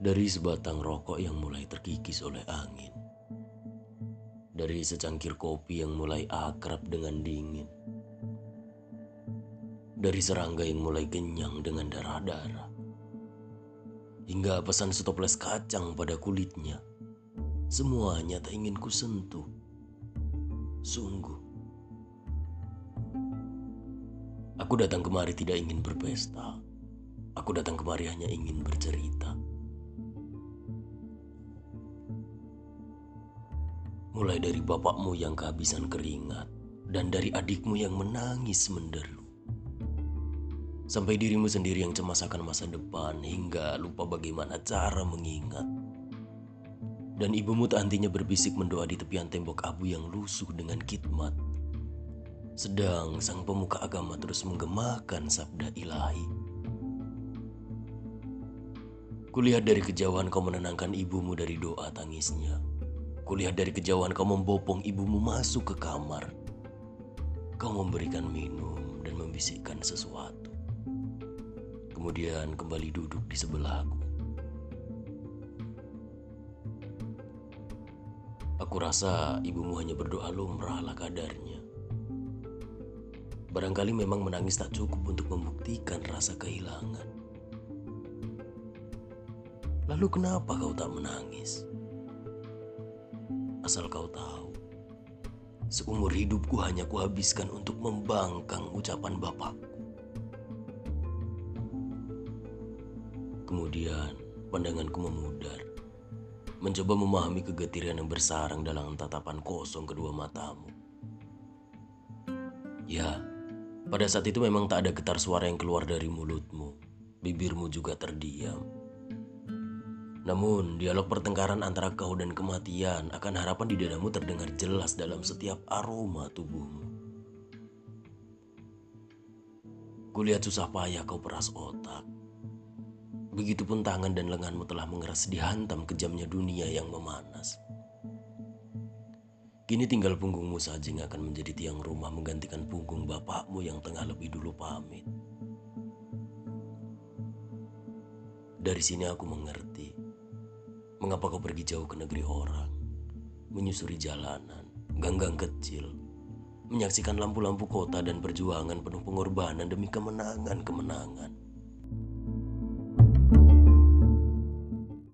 Dari sebatang rokok yang mulai terkikis oleh angin. Dari secangkir kopi yang mulai akrab dengan dingin. Dari serangga yang mulai kenyang dengan darah-darah. Hingga pesan stoples kacang pada kulitnya. Semuanya tak ingin kusentuh. Sungguh. Aku datang kemari tidak ingin berpesta. Aku datang kemari hanya ingin bercerita. Mulai dari bapakmu yang kehabisan keringat dan dari adikmu yang menangis menderu. Sampai dirimu sendiri yang cemas akan masa depan hingga lupa bagaimana cara mengingat. Dan ibumu tak hentinya berbisik mendoa di tepian tembok abu yang lusuh dengan khidmat. Sedang sang pemuka agama terus menggemakan sabda ilahi. Kulihat dari kejauhan kau menenangkan ibumu dari doa tangisnya. Kulihat dari kejauhan kau membopong ibumu masuk ke kamar. Kau memberikan minum dan membisikkan sesuatu. Kemudian kembali duduk di sebelahku. Aku rasa ibumu hanya berdoa lumrah lah kadarnya. Barangkali memang menangis tak cukup untuk membuktikan rasa kehilangan. Lalu kenapa kau tak menangis? Asal kau tahu, seumur hidupku hanya kuhabiskan untuk membangkang ucapan bapakku. Kemudian pandanganku memudar, mencoba memahami kegetiran yang bersarang dalam tatapan kosong kedua matamu. Ya, pada saat itu memang tak ada getar suara yang keluar dari mulutmu. Bibirmu juga terdiam. Namun, dialog pertengkaran antara kau dan kematian akan harapan di dadamu terdengar jelas dalam setiap aroma tubuhmu. Kulihat susah payah kau peras otak. Begitupun tangan dan lenganmu telah mengeras dihantam kejamnya dunia yang memanas. Kini tinggal punggungmu saja yang akan menjadi tiang rumah menggantikan punggung bapakmu yang tengah lebih dulu pamit. Dari sini aku mengerti Mengapa kau pergi jauh ke negeri orang, menyusuri jalanan, ganggang kecil, menyaksikan lampu-lampu kota dan perjuangan penuh pengorbanan demi kemenangan-kemenangan.